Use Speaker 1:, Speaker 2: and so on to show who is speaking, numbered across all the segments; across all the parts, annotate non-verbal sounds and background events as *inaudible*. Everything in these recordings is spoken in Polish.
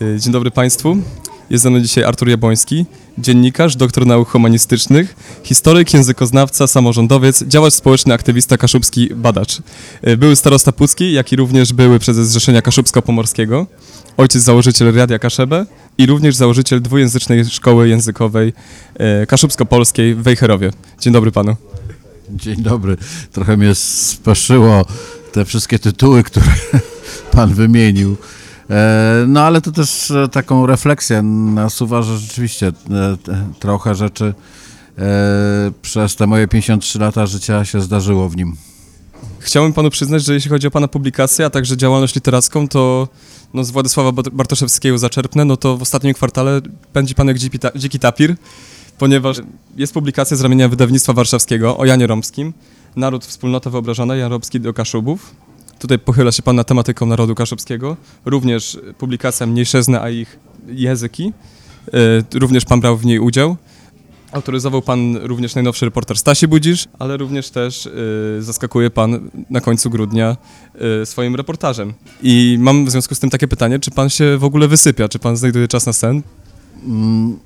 Speaker 1: Y, Dzień dobry Państwu. Jest ze mną dzisiaj Artur Jabłoński, dziennikarz, doktor nauk humanistycznych, historyk, językoznawca, samorządowiec, działacz społeczny, aktywista kaszubski, badacz. Y, Były starosta Pucki, jak i również były prezes Zrzeszenia Kaszubsko-Pomorskiego, ojciec założyciel Radia Kaszebę i również założyciel dwujęzycznej szkoły językowej y, kaszubsko-polskiej w Wejherowie. Dzień dobry Panu.
Speaker 2: Dzień dobry. Trochę mnie speszyło te wszystkie tytuły, które *laughs* pan wymienił. E, No ale to też e, taką refleksję nasuwa, że rzeczywiście e, trochę rzeczy przez te moje 53 lata życia się zdarzyło w nim.
Speaker 1: Chciałbym panu przyznać, że jeśli chodzi o pana publikacje, a także działalność literacką, to no, z Władysława Bart- Bartoszewskiego zaczerpnę, no to w ostatnim kwartale pędzi pan jak dziki, dziki tapir, ponieważ jest publikacja z ramienia wydawnictwa warszawskiego o Janie Romskim, Naród Wspólnota Wyobrażona, Jan Romski do Kaszubów. Tutaj pochyla się pan nad tematyką narodu kaszubskiego. Również publikacja Mniejszyzny, a ich języki. E, Również pan brał w niej udział. Autoryzował pan również najnowszy reporter Stasi Budzisz, ale również też y, zaskakuje pan na końcu grudnia y, swoim reportażem. I mam w związku z tym takie pytanie, czy pan się w ogóle wysypia, czy pan znajduje czas na sen?
Speaker 2: Mm,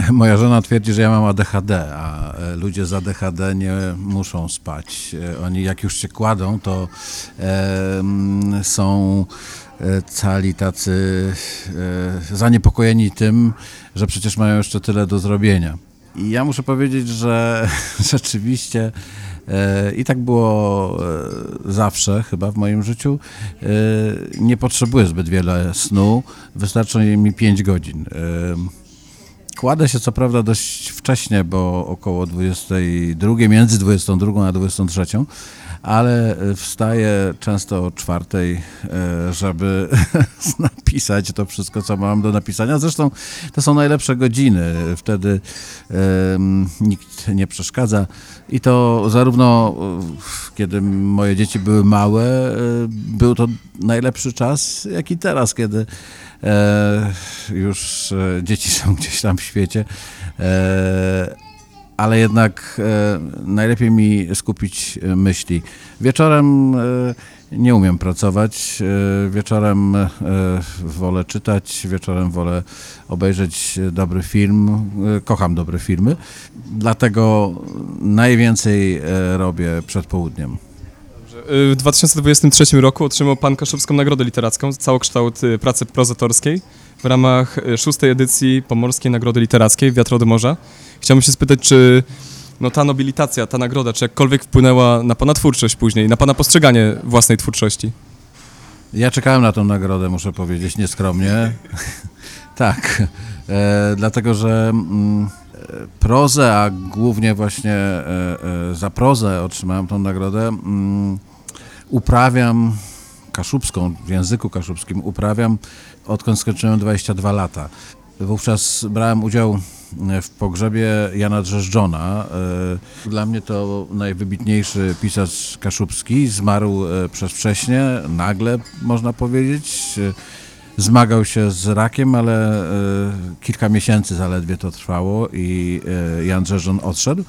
Speaker 2: *laughs* Moja żona twierdzi, że ja mam ADHD, a e, ludzie z ADHD nie muszą spać. E, Oni jak już się kładą, to e, są cali tacy e, zaniepokojeni tym, że przecież mają jeszcze tyle do zrobienia. I ja muszę powiedzieć, że *laughs* rzeczywiście e, i tak było e, zawsze chyba w moim życiu. Nie potrzebuję zbyt wiele snu, wystarczy mi 5 godzin. Kładę się co prawda dość wcześnie, bo około 22, między 22 a 23, ale wstaję często o czwartej, e, żeby *laughs* napisać to wszystko, co mam do napisania. Zresztą to są najlepsze godziny. Wtedy nikt nie przeszkadza. I to zarówno e, kiedy moje dzieci były małe, e, był to najlepszy czas, jak i teraz, kiedy już e, dzieci są *laughs* gdzieś tam w świecie. E, ale jednak e, najlepiej mi skupić e, myśli. Wieczorem e, nie umiem pracować, e, wieczorem e, wolę czytać, wieczorem wolę obejrzeć dobry film. E, Kocham dobre filmy, dlatego najwięcej e, robię przed południem.
Speaker 1: W 2023 roku otrzymał pan Kaszubską Nagrodę Literacką, całokształt y, pracy prozatorskiej w ramach y, szóstej edycji Pomorskiej Nagrody Literackiej Wiatr od Morza. Chciałbym się spytać, czy no, ta nobilitacja, ta nagroda, czy jakkolwiek wpłynęła na pana twórczość później, na pana postrzeganie własnej twórczości?
Speaker 2: Ja czekałem na tą nagrodę, muszę powiedzieć, nieskromnie. *laughs* tak, e, dlatego że mm, e, prozę, a głównie właśnie e, e, za prozę otrzymałem tą nagrodę, mm, uprawiam kaszubską, w języku kaszubskim uprawiam, odkąd skończyłem 22 lata. Wówczas brałem udział w pogrzebie Jana Drzeżdżona. E, Dla mnie to najwybitniejszy pisarz kaszubski. Zmarł e, przedwcześnie, nagle można powiedzieć. E, Zmagał się z rakiem, ale kilka miesięcy zaledwie to trwało i Jan Drzeżdżon odszedł.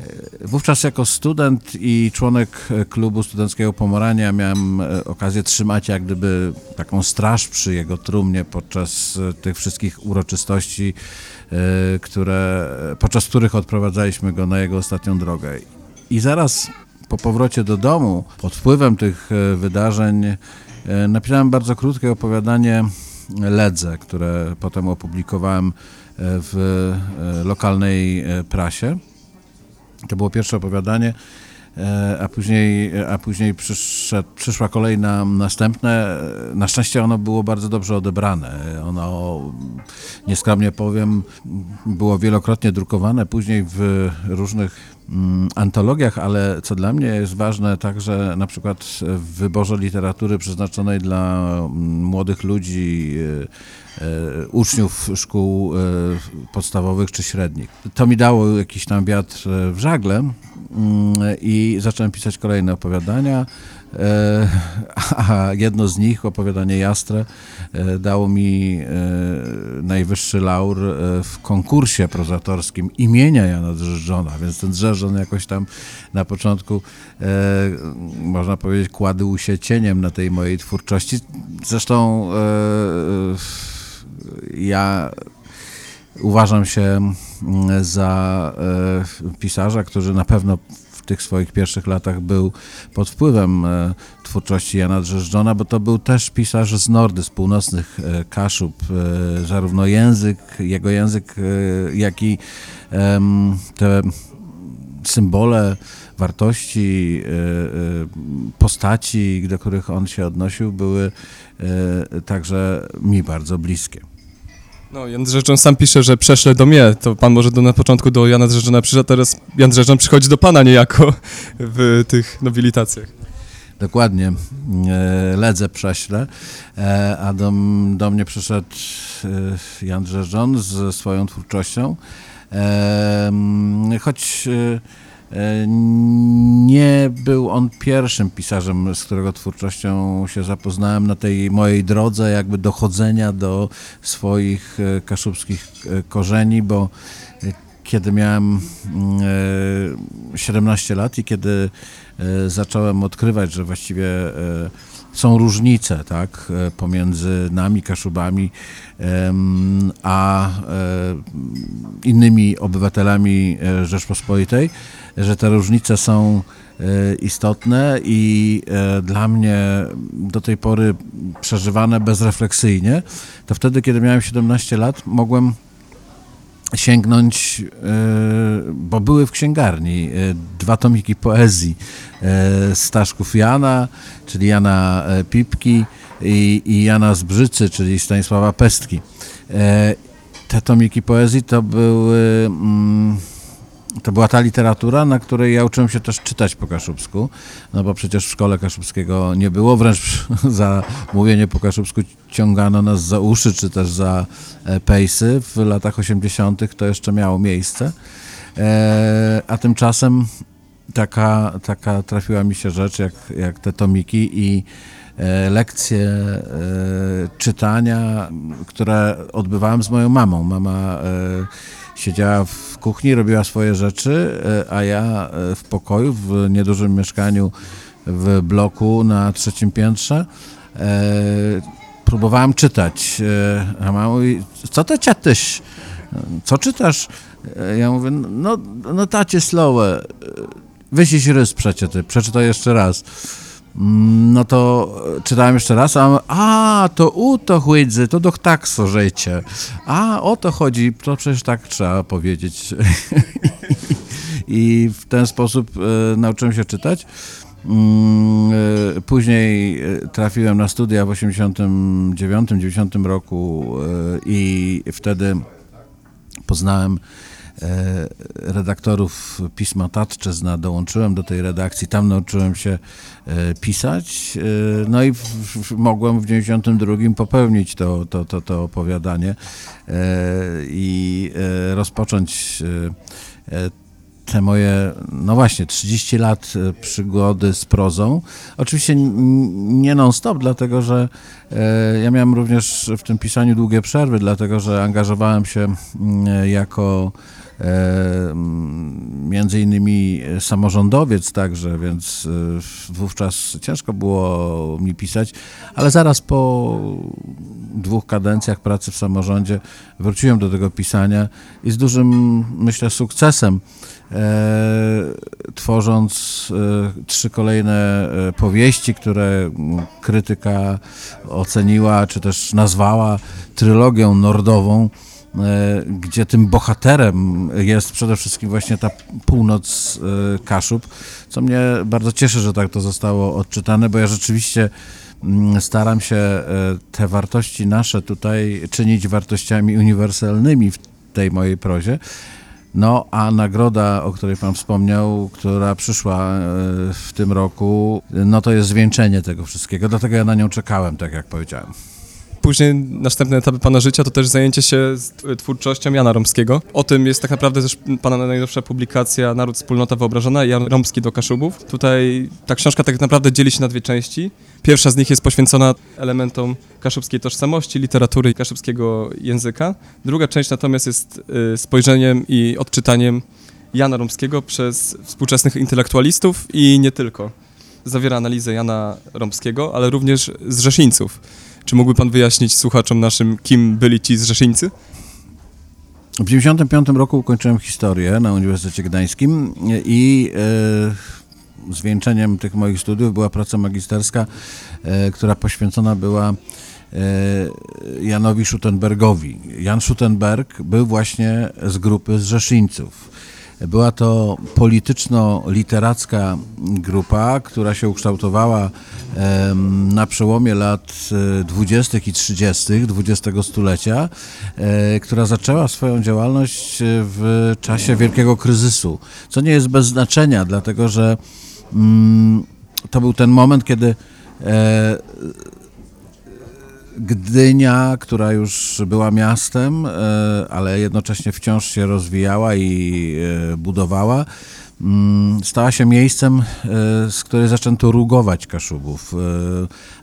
Speaker 2: E, Wówczas jako student i członek e, klubu studenckiego Pomorania miałem e, okazję trzymać jak gdyby taką straż przy jego trumnie podczas tych wszystkich uroczystości, które, podczas których odprowadzaliśmy go na jego ostatnią drogę. I zaraz po powrocie do domu, pod wpływem tych wydarzeń, napisałem bardzo krótkie opowiadanie Ledze, które potem opublikowałem w lokalnej prasie. To było pierwsze opowiadanie, e, a później, a później przyszła kolejna, następne. Na szczęście ono było bardzo dobrze odebrane. Ono, nieskromnie powiem, było wielokrotnie drukowane później w różnych antologiach, ale co dla mnie jest ważne, także na przykład w wyborze literatury przeznaczonej dla mm, młodych ludzi, e, e, uczniów szkół e, podstawowych czy średnich. To mi dało jakiś tam wiatr w żagle mm, i zacząłem pisać kolejne opowiadania. E, *laughs* A jedno z nich, opowiadanie Jastre, dało mi e, najwyższy laur e, w konkursie prozatorskim imienia Jana Drzeżdżona, więc ten Drzeżdżon jakoś tam na początku, można powiedzieć, kładł się cieniem na tej mojej twórczości. Zresztą ja uważam się mm, za pisarza, który na pewno tych swoich pierwszych latach był pod wpływem e, twórczości Jana Drzeżdżona, bo to był też pisarz z Nordy, z północnych e, Kaszub. Zarówno język, jego język, jak i te symbole, wartości, postaci, do których on się odnosił, były także mi bardzo bliskie.
Speaker 1: No, Jan Drzeżdżon sam pisze, że prześle do mnie, to pan może do, na początku do Jana Drzeżdżona przyszedł, teraz Jan Drzeżdżon przychodzi do pana niejako w tych nobilitacjach.
Speaker 2: Dokładnie, e, Ledze prześle, a do, do mnie przyszedł e, Jan Drzeżdżon ze swoją twórczością, choć E, nie był on pierwszym pisarzem, z którego twórczością się zapoznałem na tej mojej drodze jakby dochodzenia do swoich e, kaszubskich e, korzeni, bo kiedy miałem 17 lat i kiedy zacząłem odkrywać, że właściwie są różnice tak, pomiędzy nami, Kaszubami, a innymi obywatelami Rzeczpospolitej, że te różnice są e, istotne i e, dla mnie do tej pory przeżywane bezrefleksyjnie, to wtedy, kiedy miałem 17 lat, mogłem sięgnąć, e, bo były w księgarni dwa tomiki poezji Staszków Jana, czyli Jana Pipki i, i Jana Zbrzycy, czyli Stanisława Pestki. Te tomiki poezji to były... Mm, to była ta literatura, na której ja uczyłem się też czytać po kaszubsku, no bo przecież w szkole kaszubskiego nie było, wręcz *laughs* za mówienie po kaszubsku ciągano nas za uszy, czy też za e, pejsy. W latach 80. to jeszcze miało miejsce, e, a tymczasem taka, taka trafiła mi się rzecz, jak, jak te tomiki i e, lekcje czytania, które odbywałem z moją mamą. Mama siedziała w kuchni, robiła swoje rzeczy, e, a ja e, w pokoju, w niedużym mieszkaniu w bloku na trzecim piętrze e, próbowałem czytać. A mama mówi, co to ciatyś? Co czytasz? Ja mówię, no, no tacie slowe, wysiś rys przecie ty, przeczytaj jeszcze raz. No to czytałem jeszcze raz, a, a to u to chłydzy, to doch tak so życie. A o to chodzi, to przecież tak trzeba powiedzieć. *laughs* I w ten sposób e, nauczyłem się czytać. Mm, e, później e, trafiłem na studia w 89-90 roku e, i wtedy poznałem E, redaktorów pisma Tatczyzna, dołączyłem do tej redakcji, tam nauczyłem się e, pisać, e, no i mogłem w 92 popełnić to, to, to, to opowiadanie i rozpocząć te moje, no właśnie, 30 lat przygody z prozą. Oczywiście nie non-stop, dlatego że ja miałem również w tym pisaniu długie przerwy, dlatego że angażowałem się jako E, między innymi samorządowiec także, więc e, wówczas ciężko było mi pisać, ale zaraz po dwóch kadencjach pracy w samorządzie wróciłem do tego pisania i z dużym, myślę, sukcesem e, tworząc e, trzy kolejne e, powieści, które krytyka oceniła, czy też nazwała trylogią nordową, E, gdzie tym bohaterem jest przede wszystkim właśnie ta północ e, Kaszub, co mnie bardzo cieszy, że tak to zostało odczytane, bo ja rzeczywiście mm, staram się e, te wartości nasze tutaj czynić wartościami uniwersalnymi w tej mojej prozie. No, a nagroda, o której Pan wspomniał, która przyszła w tym roku, no to jest zwieńczenie tego wszystkiego, dlatego ja na nią czekałem, tak jak powiedziałem
Speaker 1: później następne etapy pana życia to też zajęcie się twórczością Jana Romskiego. O tym jest tak naprawdę też pana najnowsza publikacja Naród Wspólnota Wyobrażona, Jan Romski do Kaszubów. Tutaj ta książka tak naprawdę dzieli się na dwie części. Pierwsza z nich jest poświęcona elementom kaszubskiej tożsamości, literatury i kaszubskiego języka. Druga część natomiast jest y, spojrzeniem i odczytaniem Jana Romskiego przez współczesnych intelektualistów i nie tylko. zawiera analizę Jana Rąbskiego, ale również z Rzeszyńców. Czy mógłby pan wyjaśnić słuchaczom naszym, kim byli ci z Rzeszyńcy?
Speaker 2: W 1995 roku ukończyłem historię na Uniwersytecie Gdańskim i e, zwieńczeniem tych moich studiów była praca magisterska, e, która poświęcona była e, Janowi Schuttenbergowi. Jan Schuttenberg był właśnie z grupy Zrzeszyńców. Była to polityczno-literacka grupa, która się ukształtowała na przełomie lat 20. i 30. XX stulecia, e, która zaczęła swoją działalność w czasie wielkiego kryzysu, co nie jest bez znaczenia, dlatego że mm, to był ten moment, kiedy e, Gdynia, która już była miastem, e, ale jednocześnie wciąż się rozwijała i e, budowała, mm, stała się miejscem, e, z której zaczęto rugować Kaszubów.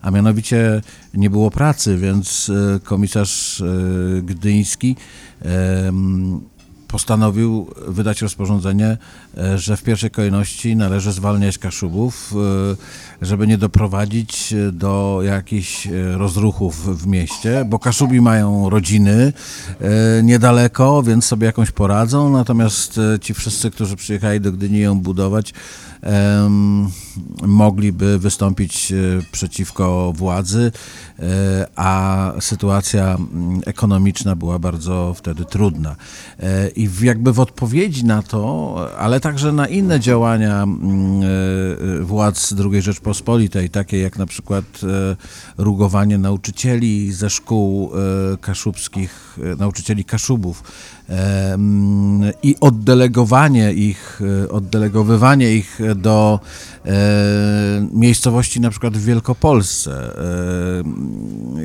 Speaker 2: A mianowicie nie było pracy, więc komisarz gdyński postanowił wydać rozporządzenie, e, że w pierwszej kolejności należy zwalniać Kaszubów, e, żeby nie doprowadzić do jakichś e, rozruchów w mieście, bo Kaszubi mają rodziny niedaleko, więc sobie jakąś poradzą, natomiast ci wszyscy, którzy przyjechali do Gdyni ją budować, mogliby wystąpić przeciwko władzy, a sytuacja mm, ekonomiczna była bardzo wtedy trudna. I jakby w odpowiedzi na to, ale także na inne działania mm, e, władz II Rzeczpospolitej, takie jak na przykład e, rugowanie nauczycieli ze szkół e, kaszubskich, nauczycieli kaszubów i oddelegowanie ich, oddelegowywanie ich do miejscowości na przykład w Wielkopolsce,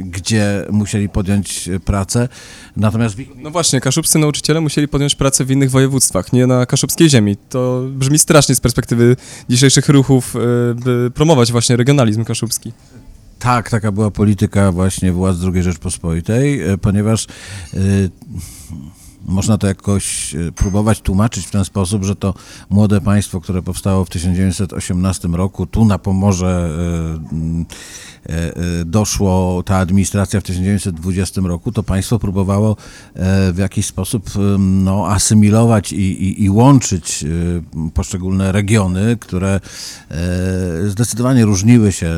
Speaker 2: gdzie musieli podjąć pracę. Natomiast...
Speaker 1: No właśnie, kaszubscy nauczyciele musieli podjąć pracę w innych województwach, nie na kaszubskiej ziemi. To brzmi strasznie z perspektywy dzisiejszych ruchów, e, by promować właśnie regionalizm kaszubski.
Speaker 2: Tak, taka była polityka właśnie władz II Rzeczpospolitej, e, ponieważ można to jakoś próbować tłumaczyć w ten sposób, że to młode państwo, które powstało w 1918 roku, tu na Pomorze E, e, doszło ta administracja w 1920 roku, to państwo próbowało e, w jakiś sposób no, asymilować i, i, i łączyć poszczególne regiony, które zdecydowanie różniły się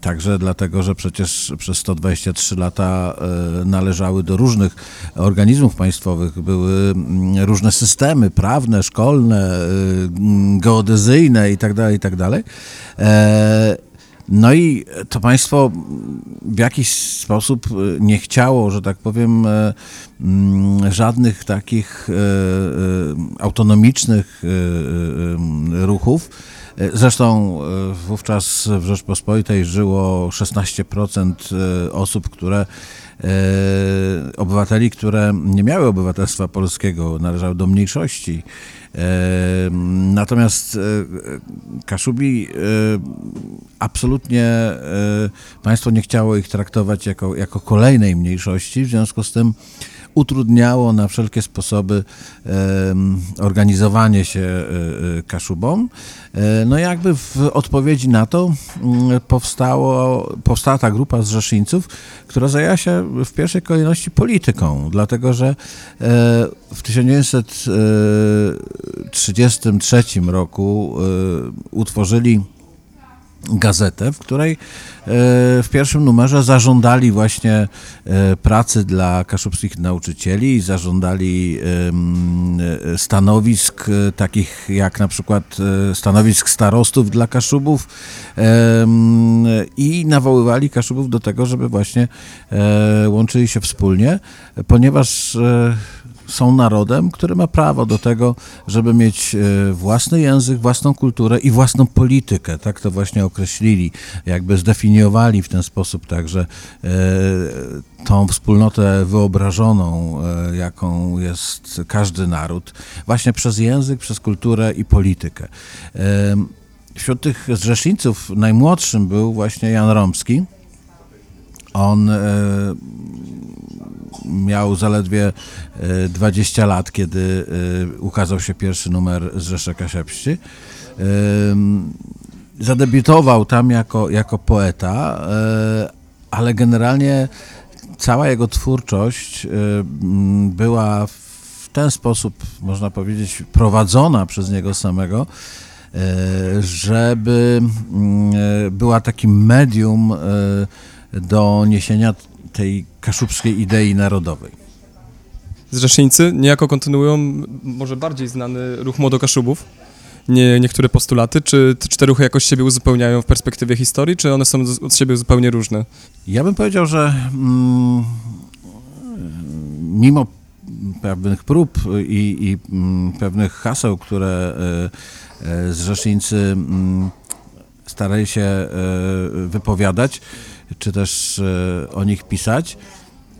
Speaker 2: także dlatego, że przecież przez 123 lata należały do różnych organizmów państwowych, były różne systemy prawne, szkolne, geodezyjne itd., itd. No i to państwo w jakiś sposób e, nie chciało, że tak powiem, e, mm, żadnych takich e, autonomicznych ruchów. Zresztą wówczas w Rzeczpospolitej żyło 16% osób, które obywateli, które nie miały obywatelstwa polskiego, należały do mniejszości. Natomiast Kaszubi absolutnie państwo nie chciało ich traktować jako, jako kolejnej mniejszości, w związku z tym utrudniało na wszelkie sposoby organizowanie się e, e, Kaszubom. E, no jakby w odpowiedzi na to mm, powstało, powstała ta grupa zrzeszyńców, która zajęła się w pierwszej kolejności polityką, dlatego że w 1933 roku utworzyli gazetę, w której e, w pierwszym numerze zażądali właśnie e, pracy dla kaszubskich nauczycieli, zażądali e, stanowisk takich jak na przykład stanowisk starostów dla kaszubów i nawoływali kaszubów do tego, żeby właśnie łączyli się wspólnie, ponieważ są narodem, który ma prawo do tego, żeby mieć e, własny język, własną kulturę i własną politykę. Tak to właśnie określili, jakby zdefiniowali w ten sposób także e, tą wspólnotę wyobrażoną, e, jaką jest każdy naród, właśnie przez język, przez kulturę i politykę. Wśród tych zrzeszyńców najmłodszym był właśnie Jan Romski. On miał zaledwie 20 e, lat, kiedy e, ukazał się pierwszy numer z Rzeszeka Siepści. zadebiutował tam jako, jako poeta, ale generalnie cała jego twórczość była w ten sposób, można powiedzieć, prowadzona przez niego samego, żeby była takim medium do niesienia tej kaszubskiej idei narodowej.
Speaker 1: Zrzeszyńcy niejako kontynuują może bardziej znany ruch Młodokaszubów, nie, niektóre postulaty, czy te cztery ruchy jakoś siebie uzupełniają w perspektywie historii, czy one są od siebie zupełnie różne?
Speaker 2: Ja bym powiedział, że mm, mimo pewnych prób i, i mm, pewnych haseł, które y, y, Zrzeszyńcy y, starali się e, wypowiadać, czy też e, o nich pisać.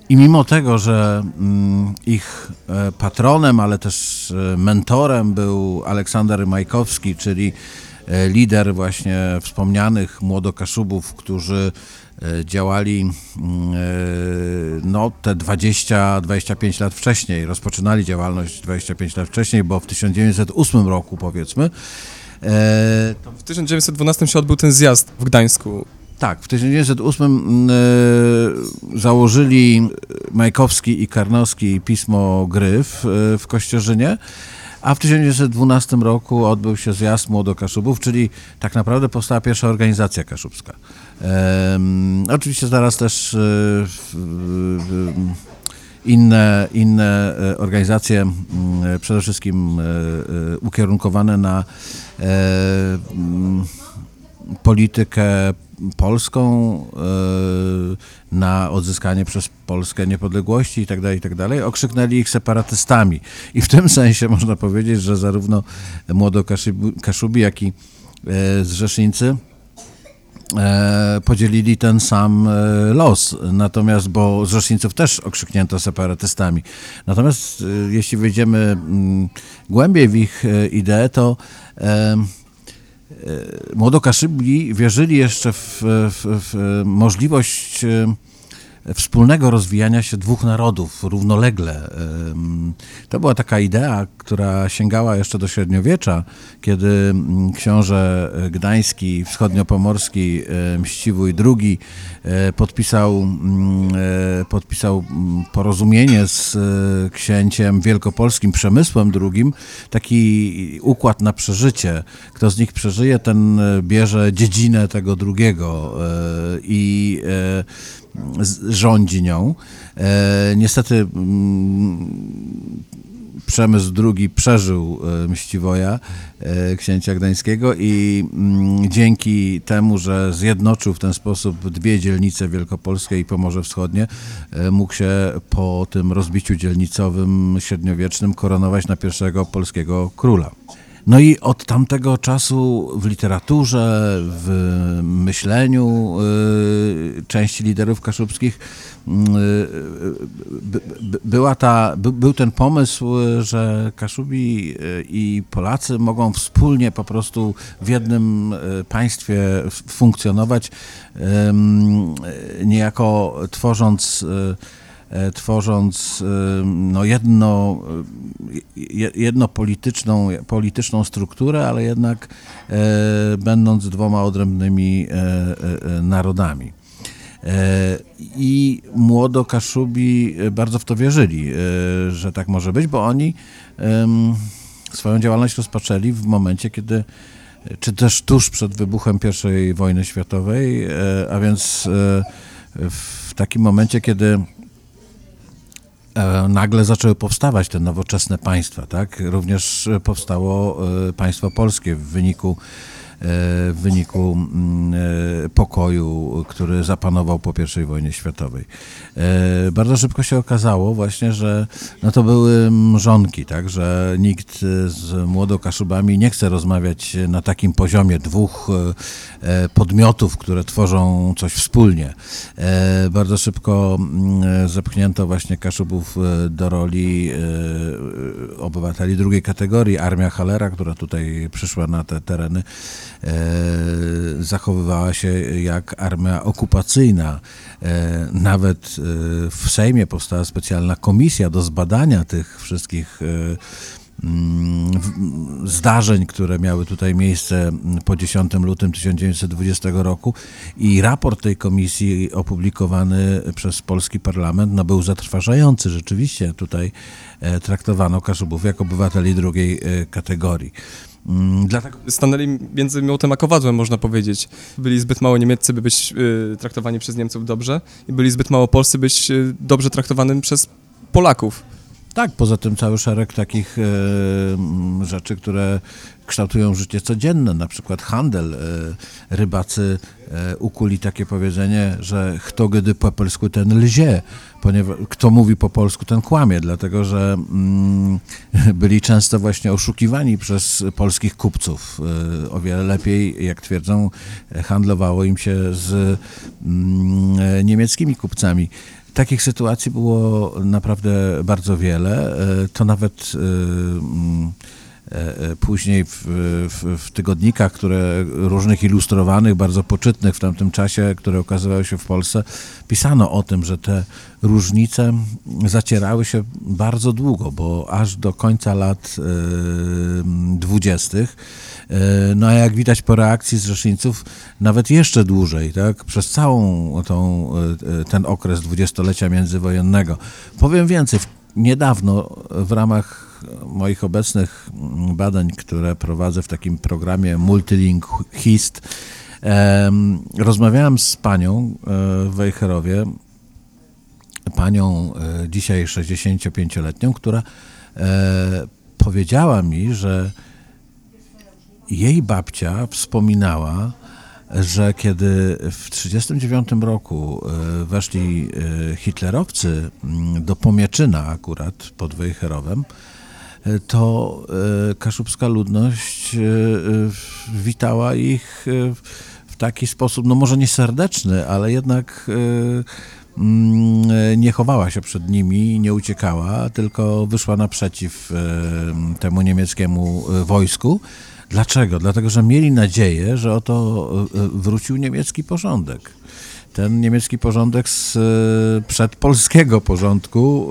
Speaker 2: I mimo tego, że mm, ich e, patronem, ale też mentorem był Aleksander Majkowski, czyli lider właśnie wspomnianych młodokaszubów, którzy działali mm, no, te 20-25 lat wcześniej, rozpoczynali działalność 25 lat wcześniej, bo w 1908 roku powiedzmy,
Speaker 1: E, w 1912 się odbył ten zjazd w Gdańsku.
Speaker 2: Tak, w 1908 e, założyli Majkowski i Karnowski pismo Gryf e, w Kościerzynie, a w 1912 roku odbył się zjazd Młodokaszubów, czyli tak naprawdę powstała pierwsza organizacja kaszubska. E, oczywiście zaraz też e, inne, inne organizacje, przede wszystkim ukierunkowane na politykę polską, na odzyskanie przez Polskę niepodległości itd., tak itd., tak okrzyknęli ich separatystami. I w tym *laughs* sensie można powiedzieć, że zarówno Młodokaszubi, jak i Zrzeszyńcy E, podzielili ten sam e, los. Natomiast, bo Zrzeszyńców też okrzyknięto separatystami. Natomiast e, jeśli wejdziemy mm, głębiej w ich ideę, to młodokaszybi wierzyli jeszcze w, w, w możliwość wspólnego rozwijania się dwóch narodów równolegle. To była taka idea, która sięgała jeszcze do średniowiecza, kiedy mm, książę gdański, wschodniopomorski Mściwój II e, podpisał, mm, e, podpisał mm, porozumienie z e, księciem wielkopolskim Przemysłem II, taki układ na przeżycie. Kto z nich przeżyje, ten bierze dziedzinę tego drugiego i rządzi nią. E, niestety mm, Przemysł II przeżył e, Mściwoja, e, księcia gdańskiego i mm, dzięki temu, że zjednoczył w ten sposób dwie dzielnice wielkopolskie i Pomorze Wschodnie, mógł się po tym rozbiciu dzielnicowym średniowiecznym koronować na pierwszego polskiego króla. No i od tamtego czasu w literaturze, w myśleniu y, części liderów kaszubskich y, była ta, był ten pomysł, że Kaszubi y, i Polacy mogą wspólnie po prostu w jednym państwie funkcjonować, niejako tworząc E, tworząc e, no jedno, e, jedno polityczną, polityczną strukturę, ale jednak będąc dwoma odrębnymi narodami. I młodo Kaszubi bardzo w to wierzyli, że tak może być, bo oni swoją działalność rozpoczęli w momencie, kiedy, czy też tuż przed wybuchem I wojny światowej, a więc w takim momencie, kiedy E, nagle zaczęły powstawać te nowoczesne państwa, tak? Również powstało e, państwo polskie w wyniku w wyniku mm, e, pokoju, który zapanował po I wojnie światowej. E, bardzo szybko się okazało właśnie, że no to były mrzonki, tak, że nikt z młodokaszubami nie chce rozmawiać na takim poziomie dwóch e, podmiotów, które tworzą coś wspólnie. Bardzo szybko mm, zepchnięto właśnie Kaszubów do roli obywateli drugiej kategorii. Armia Halera, która tutaj przyszła na te tereny, E, zachowywała się jak armia okupacyjna. E, nawet e, w Sejmie powstała specjalna komisja do zbadania tych wszystkich mm, zdarzeń, które miały tutaj miejsce po 10 lutym 1920 roku i raport tej komisji opublikowany przez polski parlament no, był zatrważający. Rzeczywiście tutaj e, traktowano Kaszubów jako obywateli drugiej e, kategorii.
Speaker 1: Mm, dlatego stanęli między miotem a kowadłem, można powiedzieć. Byli zbyt mało Niemieccy, by być y, traktowani przez Niemców dobrze i byli zbyt mało Polscy, być y, dobrze traktowanym przez Polaków.
Speaker 2: Tak, poza tym cały szereg takich e, rzeczy, które kształtują życie codzienne, na przykład handel. E, rybacy e, ukuli takie powiedzenie, że kto gdy po polsku ten lzie, ponieważ kto mówi po polsku ten kłamie, dlatego że mm, *laughs* byli często właśnie oszukiwani przez polskich kupców. E, o wiele lepiej, jak twierdzą, handlowało im się z mm, niemieckimi kupcami. Takich sytuacji było naprawdę bardzo wiele. E, to nawet e, mm, później w, w, w, tygodnikach, które różnych ilustrowanych, bardzo poczytnych w tamtym czasie, które ukazywały się w Polsce, pisano o tym, że te różnice zacierały się bardzo długo, bo aż do końca lat dwudziestych E, no a jak widać po reakcji zrzeszyńców, nawet jeszcze dłużej, tak, przez całą tą, e, ten okres dwudziestolecia międzywojennego. Powiem więcej, niedawno w ramach moich obecnych badań, które prowadzę w takim programie Multilink Hist, rozmawiałem z panią e, w Wejherowie, panią dzisiaj 65-letnią, która powiedziała mi, że jej babcia wspominała, że kiedy w 1939 roku e, weszli e, hitlerowcy mm, do Pomieczyna akurat pod Wejherowem, e, to kaszubska ludność witała ich w taki sposób, no może nie serdeczny, ale jednak mm, nie chowała się przed nimi, nie uciekała, tylko wyszła naprzeciw temu niemieckiemu wojsku Dlaczego? Dlatego, że mieli nadzieję, że oto e, e, wrócił niemiecki porządek. Ten niemiecki porządek z e, przedpolskiego porządku,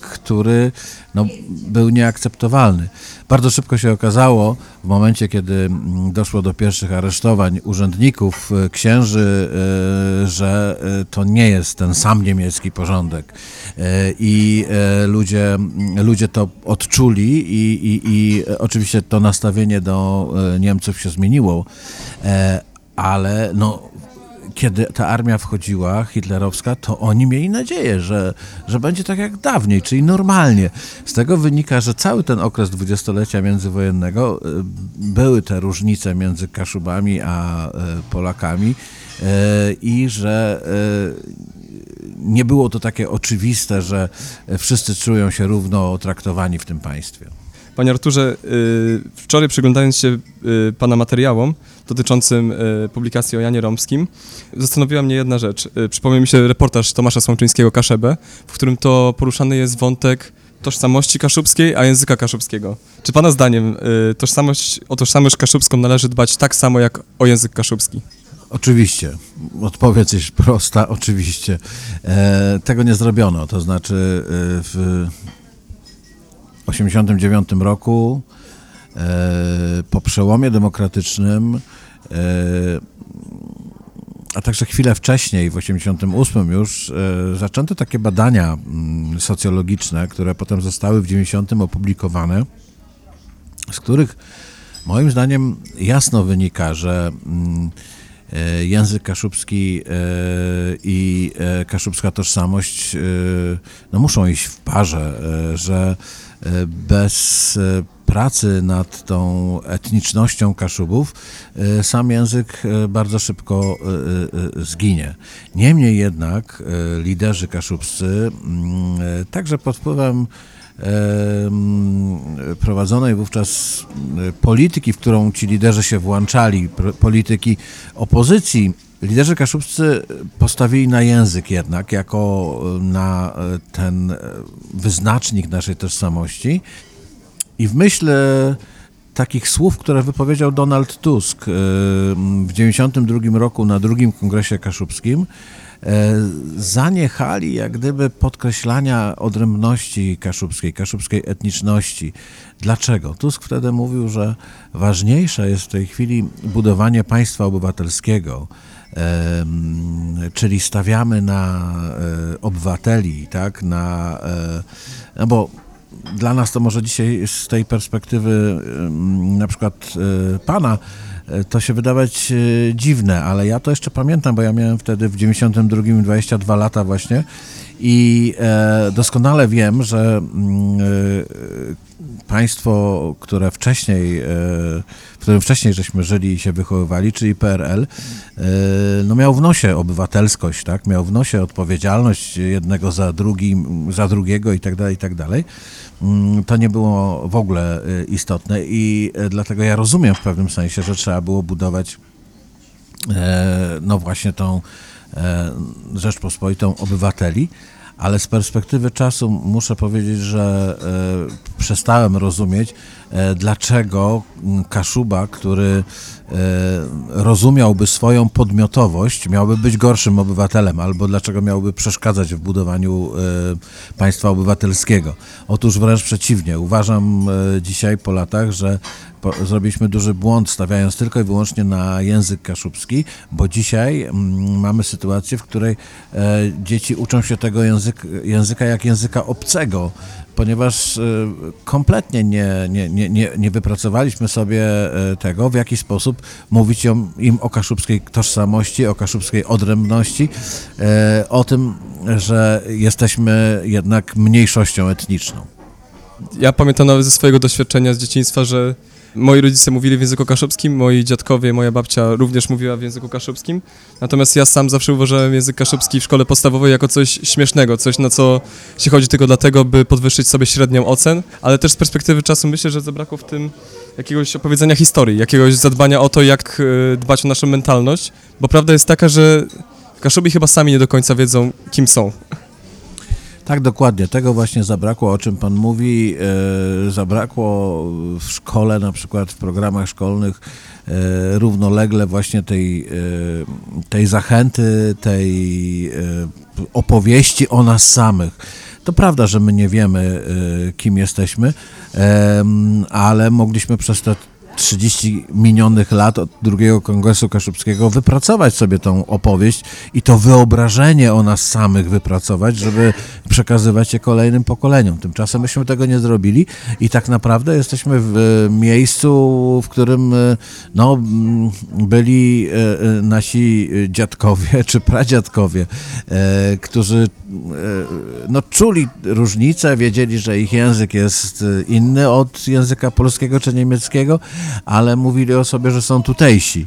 Speaker 2: który no, był nieakceptowalny. Bardzo szybko się okazało, w momencie kiedy mm, doszło do pierwszych aresztowań urzędników, e, księży, e, że e, to nie jest ten sam niemiecki porządek. I ludzie, mm, ludzie to odczuli i, i, i oczywiście to nastawienie do Niemców się zmieniło, ale no, kiedy ta armia wchodziła, hitlerowska, to oni mieli nadzieję, że, że będzie tak jak dawniej, czyli normalnie. Z tego wynika, że cały ten okres dwudziestolecia międzywojennego y, były te różnice między Kaszubami a y, Polakami y, i że nie było to takie oczywiste, że wszyscy czują się równo traktowani w tym państwie.
Speaker 1: Panie Arturze, wczoraj przyglądając się Pana materiałom, dotyczącym e, publikacji o Janie Romskim, zastanowiła mnie jedna rzecz. Przypomniał mi się reportaż Tomasza Słomczyńskiego Kaszebę, w którym to poruszany jest wątek tożsamości kaszubskiej, a języka kaszubskiego. Czy Pana zdaniem tożsamość, o tożsamość kaszubską należy dbać tak samo jak o język kaszubski?
Speaker 2: Oczywiście. Odpowiedź jest prosta, oczywiście. E, tego nie zrobiono. To znaczy w 1989 roku E, po przełomie demokratycznym, e, a także chwilę wcześniej, w 1988 już, e, zaczęto takie badania mm, socjologiczne, które potem zostały w 90 opublikowane, z których moim zdaniem jasno wynika, że mm, język kaszubski i kaszubska tożsamość no, muszą iść w parze, że bez pracy nad tą etnicznością Kaszubów e, sam język e, bardzo szybko e, zginie. Niemniej jednak liderzy kaszubscy, mm, także pod wpływem mm, prowadzonej wówczas polityki, w którą ci liderzy się włączali, polityki opozycji, liderzy kaszubscy postawili na język jednak, jako na ten wyznacznik naszej tożsamości i w myśl takich słów, które wypowiedział Donald Tusk w 1992 roku na drugim kongresie kaszubskim, zaniechali jak gdyby podkreślania odrębności kaszubskiej, kaszubskiej etniczności. Dlaczego? Tusk wtedy mówił, że ważniejsze jest w tej chwili budowanie państwa obywatelskiego, czyli stawiamy na e, obywateli, tak, na, e, no bo dla nas to może dzisiaj z tej perspektywy na przykład e, pana to się wydawać dziwne, ale ja to jeszcze pamiętam, bo ja miałem wtedy w 92 22 lata właśnie i doskonale wiem, że mm, państwo, które wcześniej, e, w którym wcześniej żeśmy żyli i się wychowywali, czyli PRL, e, no miał w nosie obywatelskość, tak? miał w nosie odpowiedzialność jednego za, drugim, za drugiego i tak dalej, i tak dalej. Mm, to nie było w ogóle e, istotne i dlatego ja rozumiem w pewnym sensie, że trzeba było budować no właśnie tą Rzeczpospolitą obywateli, ale z perspektywy czasu muszę powiedzieć, że e, przestałem rozumieć, e, dlaczego Kaszuba, który e, rozumiałby swoją podmiotowość, miałby być gorszym obywatelem, albo dlaczego miałby przeszkadzać w budowaniu państwa obywatelskiego. Otóż wręcz przeciwnie. Uważam dzisiaj po latach, że zrobiliśmy duży błąd, stawiając tylko i wyłącznie na język kaszubski, bo dzisiaj mm, mamy sytuację, w której e, dzieci uczą się tego język, języka jak języka obcego, ponieważ e, kompletnie nie, nie, nie, nie, nie wypracowaliśmy sobie e, tego, w jaki sposób mówić im o kaszubskiej tożsamości, o kaszubskiej odrębności, o tym, że jesteśmy jednak mniejszością etniczną.
Speaker 1: Ja pamiętam nawet ze swojego doświadczenia z dzieciństwa, że Moi rodzice mówili w języku kaszubskim, moi dziadkowie, moja babcia również mówiła w języku kaszubskim. Natomiast ja sam zawsze uważałem język kaszubski w szkole podstawowej jako coś śmiesznego, coś na co się chodzi tylko dlatego, by podwyższyć sobie średnią ocen, ale też z perspektywy czasu myślę, że zabrakło w tym jakiegoś opowiedzenia historii, jakiegoś zadbania o to, jak e, dbać o naszą mentalność, bo prawda jest taka, że Kaszubi chyba sami nie do końca wiedzą, kim są.
Speaker 2: Tak, dokładnie. Tego właśnie zabrakło, o czym Pan mówi. E, zabrakło w szkole, na przykład w programach szkolnych, e, równolegle właśnie tej, e, tej zachęty, tej opowieści o nas samych. To prawda, że my nie wiemy, kim jesteśmy, ale mogliśmy przez te 30 minionych lat od drugiego Kongresu Kaszubskiego wypracować sobie tą opowieść i to wyobrażenie o nas samych wypracować, żeby przekazywać je kolejnym pokoleniom. Tymczasem myśmy tego nie zrobili i tak naprawdę jesteśmy w e, miejscu, w którym e, no, byli e, nasi dziadkowie czy pradziadkowie, którzy no, czuli różnicę, wiedzieli, że ich język jest inny od języka polskiego czy niemieckiego, ale mówili o sobie, że są tutejsi.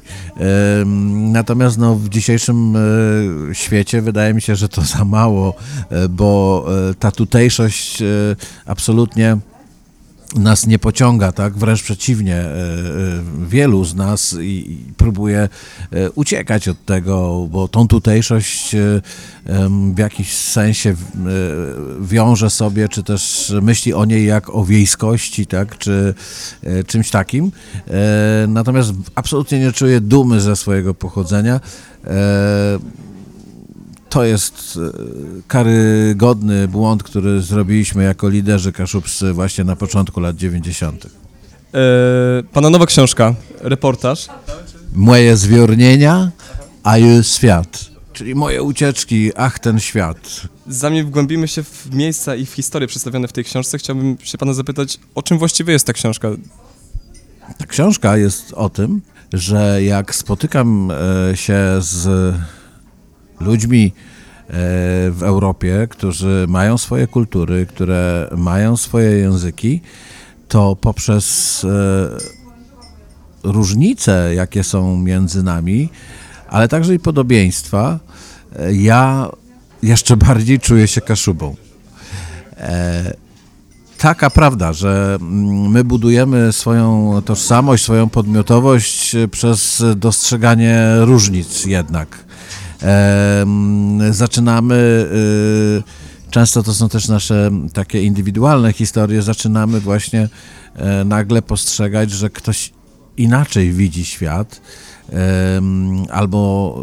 Speaker 2: Natomiast no, w dzisiejszym e, świecie wydaje mi się, że to za mało, e, bo ta tutejszość absolutnie nas nie pociąga, tak? Wręcz przeciwnie, e, e, wielu z nas i, próbuje e, uciekać od tego, bo tą tutejszość w jakiś sensie wiąże sobie, czy też myśli o niej jak o wiejskości, tak? Czy czymś takim. Natomiast absolutnie nie czuje dumy ze swojego pochodzenia to jest e, karygodny błąd, który zrobiliśmy jako liderzy kaszubscy właśnie na początku lat 90. E,
Speaker 1: pana nowa książka, reportaż.
Speaker 2: Moje zwiornienia, a już świat. Czyli moje ucieczki, ach ten świat.
Speaker 1: Zanim wgłębimy się w miejsca i w historię przedstawione w tej książce, chciałbym się pana zapytać, o czym właściwie jest ta książka?
Speaker 2: Ta książka jest o tym, że jak spotykam e, się z ludźmi e, w Europie, którzy mają swoje kultury, które mają swoje języki, to poprzez e, różnice, jakie są między nami, ale także i podobieństwa, e, ja jeszcze *laughs* bardziej czuję się kaszubą. Taka prawda, że mm, my budujemy swoją tożsamość, swoją podmiotowość przez dostrzeganie różnic jednak zaczynamy, y, często to są też nasze takie indywidualne historie, zaczynamy właśnie e, nagle postrzegać, że ktoś inaczej widzi świat, albo,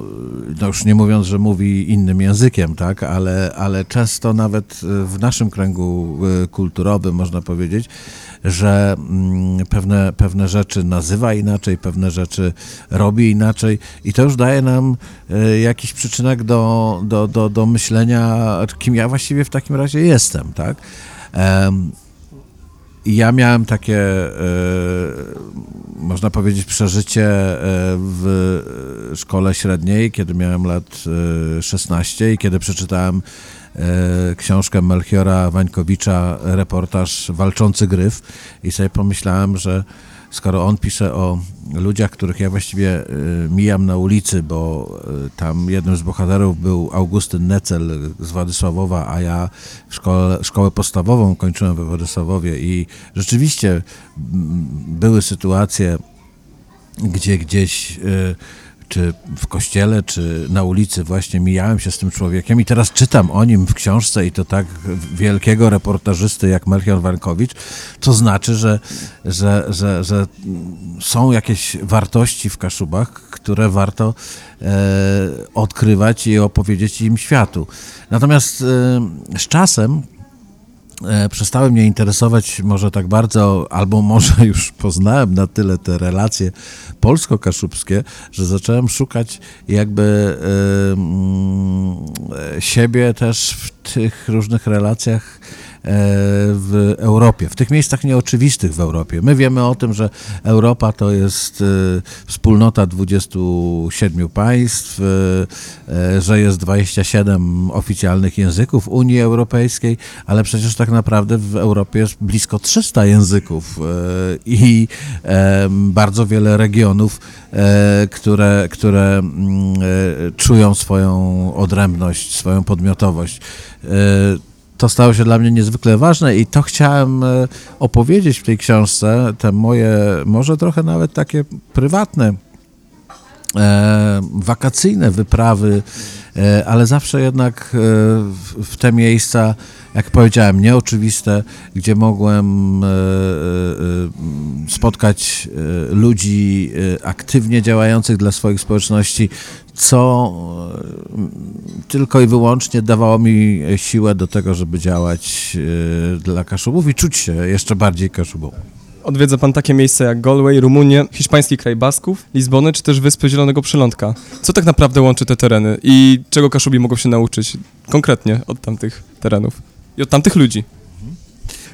Speaker 2: no już nie mówiąc, że mówi innym językiem, tak, ale, ale często nawet w naszym kręgu kulturowym można powiedzieć, że mm, pewne, pewne rzeczy nazywa inaczej, pewne rzeczy robi inaczej i to już daje nam e, jakiś przyczynek do, do, do, do myślenia, kim ja właściwie w takim razie jestem, tak? Ja miałem takie, e, można powiedzieć, przeżycie e, w szkole średniej, kiedy miałem lat 16 i kiedy przeczytałem E, książkę Melchiora Wańkowicza, reportaż Walczący Gryf. I sobie pomyślałem, że skoro on pisze o ludziach, których ja właściwie e, mijam na ulicy, bo e, tam jednym z bohaterów był Augustyn Necel z Władysławowa, a ja szkołę, szkołę podstawową kończyłem we Władysławowie i rzeczywiście były sytuacje, gdzie gdzieś czy w kościele, czy na ulicy właśnie mijałem się z tym człowiekiem i teraz czytam o nim w książce i to tak wielkiego reportażysty jak Melchior Wankowicz, to znaczy, że, że, że, że są jakieś wartości w Kaszubach, które warto e, odkrywać i opowiedzieć im światu. Natomiast e, z czasem przestały mnie interesować może tak bardzo, albo może *laughs* już poznałem na tyle te relacje polsko-kaszubskie, że zacząłem szukać jakby y, y, siebie też w tych różnych relacjach E, w Europie, w tych miejscach nieoczywistych w Europie. My wiemy o tym, że Europa to jest e, wspólnota 27 państw, e, że jest 27 oficjalnych języków Unii Europejskiej, ale przecież tak naprawdę w Europie jest blisko 300 języków i bardzo wiele regionów, które, które mm, czują swoją odrębność, swoją podmiotowość to stało się dla mnie niezwykle ważne i to chciałem e, opowiedzieć w tej książce, te moje, może trochę nawet takie prywatne, e, wakacyjne wyprawy, e, ale zawsze jednak e, w, w te miejsca, jak powiedziałem, nieoczywiste, gdzie mogłem e, e, spotkać ludzi aktywnie działających dla swoich społeczności, co e, tylko i wyłącznie dawało mi siłę do tego, żeby działać e, dla Kaszubów i czuć się jeszcze bardziej Kaszubą.
Speaker 1: Odwiedza Pan takie miejsca jak Galway, Rumunię, hiszpański kraj Basków, Lizbonę czy też Wyspy Zielonego Przylądka. Co tak naprawdę łączy te tereny i czego Kaszubi mogą się nauczyć konkretnie od tamtych terenów i od tamtych ludzi?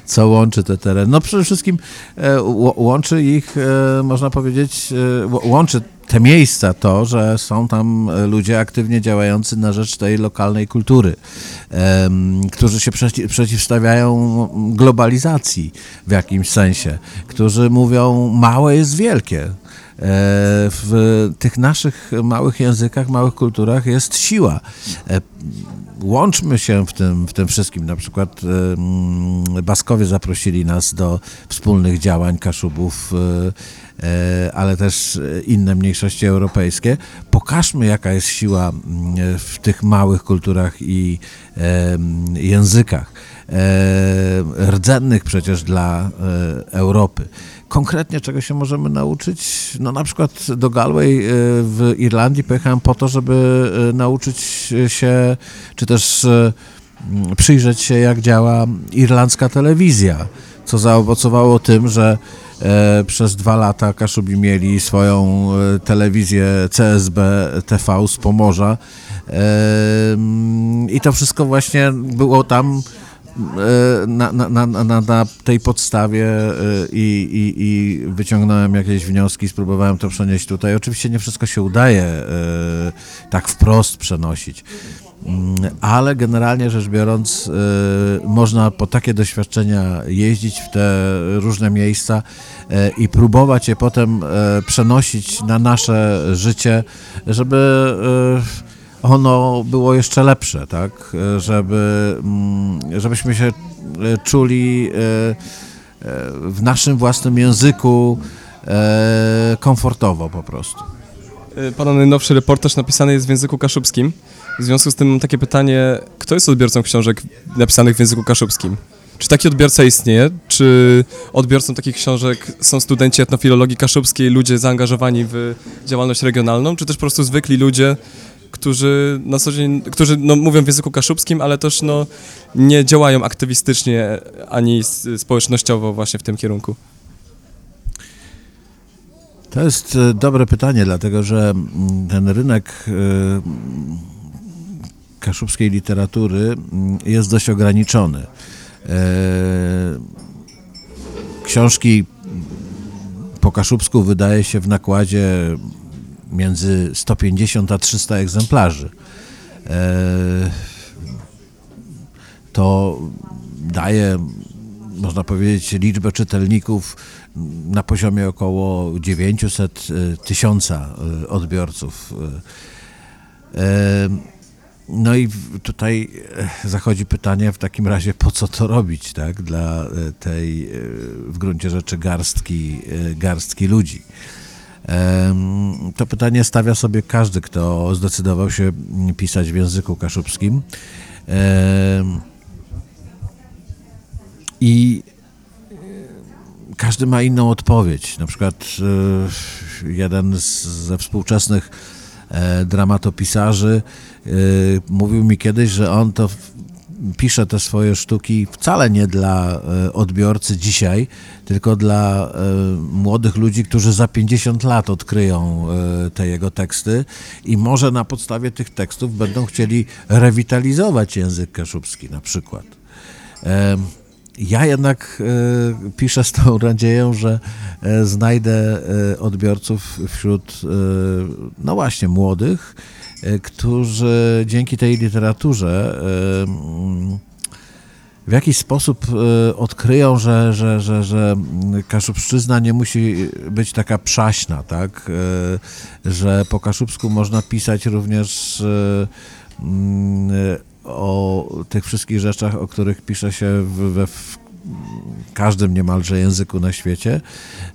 Speaker 2: co łączy te tereny. No przede wszystkim e, łączy ich, e, można powiedzieć, e, łączy te miejsca to, że są tam ludzie aktywnie działający na rzecz tej lokalnej kultury, którzy się przeci przeciwstawiają globalizacji w jakimś sensie, którzy mówią małe jest wielkie. W tych naszych małych językach, małych kulturach jest siła łączmy się w tym, w tym wszystkim. Na przykład Baskowie zaprosili nas do wspólnych działań Kaszubów, e, e, ale też inne mniejszości europejskie. Pokażmy, jaka jest siła w tych małych kulturach i językach, e, rdzennych przecież dla Europy konkretnie czego się możemy nauczyć? No na przykład do Galway y, w Irlandii pojechałem po to, żeby y, nauczyć się, czy też y, przyjrzeć się, jak działa irlandzka telewizja, co zaowocowało tym, że e, przez dwa lata Kaszubi mieli swoją e, telewizję CSB TV z Pomorza i to wszystko właśnie było tam E, na, na, na, na, tej podstawie e, i, i, i wyciągnąłem jakieś wnioski, spróbowałem to przenieść tutaj. Oczywiście nie wszystko się udaje e, tak wprost przenosić, mm, ale generalnie rzecz biorąc, można po takie doświadczenia jeździć w te różne miejsca i próbować je potem przenosić na nasze życie, żeby ono było jeszcze lepsze, tak? Żeby, mm, żebyśmy się e, czuli e, e, w naszym własnym języku komfortowo po prostu.
Speaker 1: Pana najnowszy reportaż napisany jest w języku kaszubskim. W związku z tym mam takie pytanie, kto jest odbiorcą książek napisanych w języku kaszubskim? Czy taki odbiorca istnieje? Czy odbiorcą takich książek są studenci etnofilologii kaszubskiej, ludzie zaangażowani w działalność regionalną, czy też po prostu zwykli ludzie, którzy na co dzień, którzy no, mówią w języku kaszubskim, ale też no, nie działają aktywistycznie ani społecznościowo właśnie w tym kierunku?
Speaker 2: To jest e, dobre pytanie, dlatego że mm, ten rynek e, kaszubskiej literatury mm, jest dość ograniczony. E, książki po kaszubsku wydaje się w nakładzie między 150 a 300 egzemplarzy. To daje, można powiedzieć, liczbę czytelników na poziomie około 900 e, tysiąca e, odbiorców. E, no i tutaj zachodzi pytanie w takim razie, po co to robić, tak, dla tej w gruncie rzeczy garstki, garstki ludzi. To pytanie stawia sobie każdy, kto zdecydował się pisać w języku kaszubskim. I każdy ma inną odpowiedź. Na przykład e, jeden z, ze współczesnych e, dramatopisarzy e, mówił mi kiedyś, że on to pisze te swoje sztuki wcale nie dla odbiorcy dzisiaj, tylko dla młodych ludzi, którzy za 50 lat odkryją te jego teksty i może na podstawie tych tekstów będą chcieli rewitalizować język kaszubski na przykład. Ja jednak e, piszę z tą *laughs* nadzieją, że e, znajdę e, odbiorców wśród, no właśnie, młodych, którzy dzięki tej literaturze w jakiś sposób odkryją, że, że, że, że kaszubszczyzna nie musi być taka przaśna, tak? Że po kaszubsku można pisać również o tych wszystkich rzeczach, o których pisze się we każdym niemalże języku na świecie,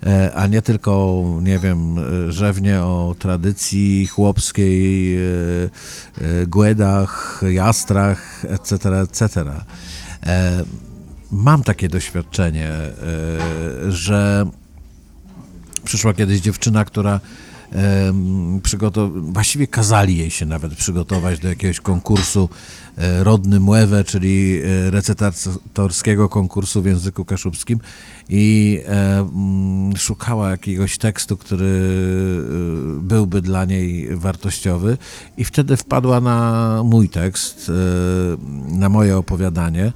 Speaker 2: e, a nie tylko, nie wiem, rzewnie o tradycji chłopskiej, e, e, głedach, jastrach, etc., etc. Mam takie doświadczenie, że przyszła kiedyś dziewczyna, która przygotow- właściwie kazali jej się nawet przygotować do jakiegoś konkursu Rodny Muewe, czyli e, recytatorskiego konkursu w języku kaszubskim i szukała jakiegoś tekstu, który e, byłby dla niej wartościowy. I wtedy wpadła na mój tekst, na moje opowiadanie,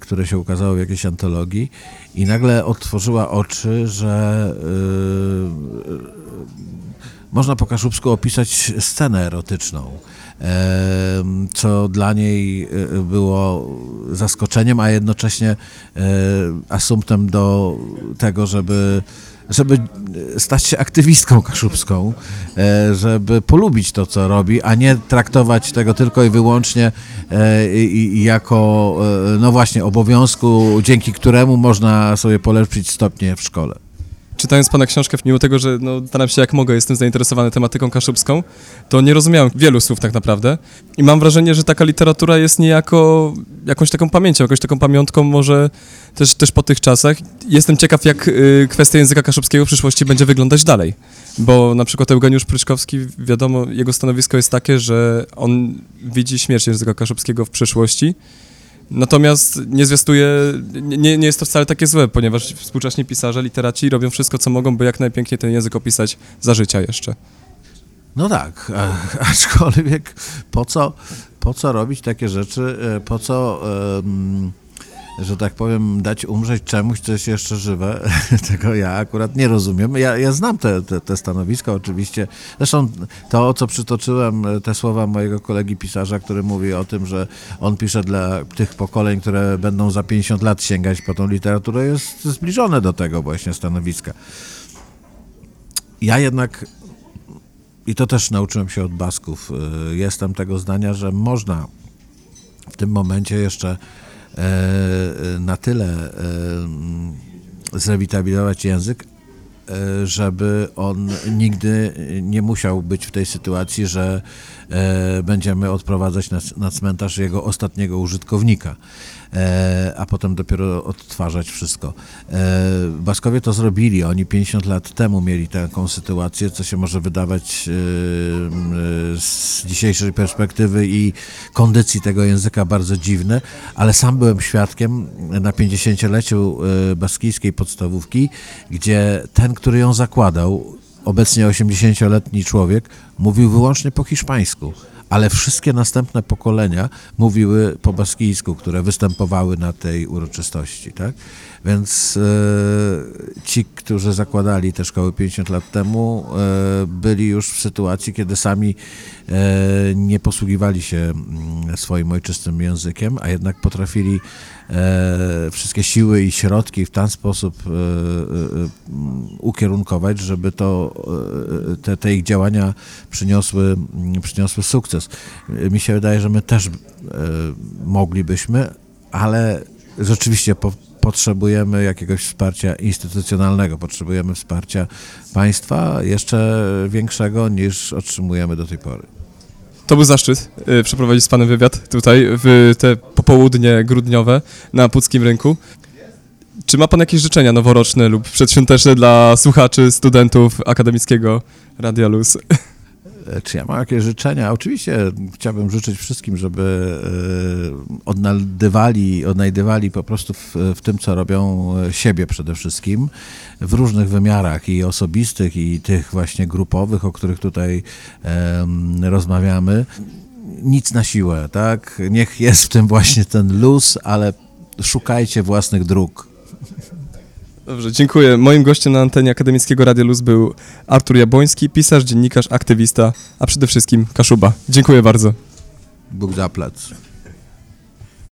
Speaker 2: które się ukazało w jakiejś antologii. I nagle otworzyła oczy, że można po kaszubsku opisać scenę erotyczną, co dla niej e, było zaskoczeniem, a jednocześnie e, asumptem do tego, żeby żeby stać się aktywistką kaszubską, e, żeby polubić to, co robi, a nie traktować tego tylko i wyłącznie jako, no właśnie, obowiązku, dzięki któremu można sobie polepszyć stopnie w szkole
Speaker 1: czytając Pana książkę, mimo tego, że no, staram się jak mogę, jestem zainteresowany tematyką kaszubską, to nie rozumiałem wielu słów tak naprawdę. I mam wrażenie, że taka literatura jest niejako jakąś taką pamięcią, jakąś taką pamiątką może też, też po tych czasach. Jestem ciekaw, jak y, kwestia języka kaszubskiego w przyszłości będzie wyglądać dalej. Bo na przykład Eugeniusz Pryczkowski, wiadomo, jego stanowisko jest takie, że on widzi śmierć języka kaszubskiego w przyszłości Natomiast nie zwiastuje, nie, nie jest to wcale takie złe, ponieważ współcześni pisarze, literaci robią wszystko, co mogą, by jak najpiękniej ten język opisać za życia jeszcze.
Speaker 2: No tak, *laughs* aczkolwiek po co, po co robić takie rzeczy, e, po co... że tak powiem, dać umrzeć czemuś, co jest jeszcze żywe. *laughs* Tego ja akurat nie rozumiem. Ja, ja znam te, te, te stanowiska oczywiście. Zresztą to, co przytoczyłem, te słowa mojego kolegi pisarza, który mówi o tym, że on pisze dla tych pokoleń, które będą za 50 lat sięgać po tą literaturę, jest zbliżone do tego właśnie stanowiska. Ja jednak i to też nauczyłem się od Basków. Y, jestem tego zdania, że można w tym momencie jeszcze na tyle e, zrewitalizować język, e, żeby on nigdy nie musiał być w tej sytuacji, że będziemy odprowadzać na, na cmentarz jego ostatniego użytkownika. E, a potem dopiero odtwarzać wszystko. E, Baskowie to zrobili, oni 50 lat temu mieli taką sytuację, co się może wydawać e, z dzisiejszej perspektywy i kondycji tego języka bardzo dziwne, ale sam byłem świadkiem na 50-leciu e, baskijskiej podstawówki, gdzie ten, który ją zakładał, obecnie 80-letni człowiek, mówił wyłącznie po hiszpańsku, ale wszystkie następne pokolenia mówiły po baskijsku, które występowały na tej uroczystości, tak? Więc e, ci, którzy zakładali te szkoły 50 lat temu, e, byli już w sytuacji, kiedy sami e, nie posługiwali się mm, swoim ojczystym językiem, a jednak potrafili wszystkie siły i środki w ten sposób ukierunkować, żeby to, te, te ich działania przyniosły, mm, przyniosły sukces. Mi się wydaje, że my też moglibyśmy, ale rzeczywiście po, potrzebujemy jakiegoś wsparcia instytucjonalnego, potrzebujemy wsparcia państwa jeszcze większego niż otrzymujemy do tej pory.
Speaker 1: To był zaszczyt y, przeprowadzić z panem wywiad tutaj w te popołudnie grudniowe na Puckim Rynku. Czy ma pan jakieś życzenia noworoczne lub przedświąteczne dla słuchaczy, studentów akademickiego Radia Luz?
Speaker 2: E, Czy ja mam jakieś życzenia? Oczywiście chciałbym życzyć wszystkim, żeby e, odnajdywali, odnajdywali po prostu w, w tym, co robią e, siebie przede wszystkim, w różnych wymiarach i osobistych, i tych właśnie grupowych, o których tutaj rozmawiamy. Nic na siłę, tak? Niech jest w tym właśnie ten luz, ale szukajcie własnych dróg.
Speaker 1: Dobrze, dziękuję. Moim gościem na antenie akademickiego Radia Luz był Artur Jabłoński, pisarz, dziennikarz, aktywista, a przede wszystkim Kaszuba. Dziękuję bardzo.
Speaker 2: Bóg zapłać.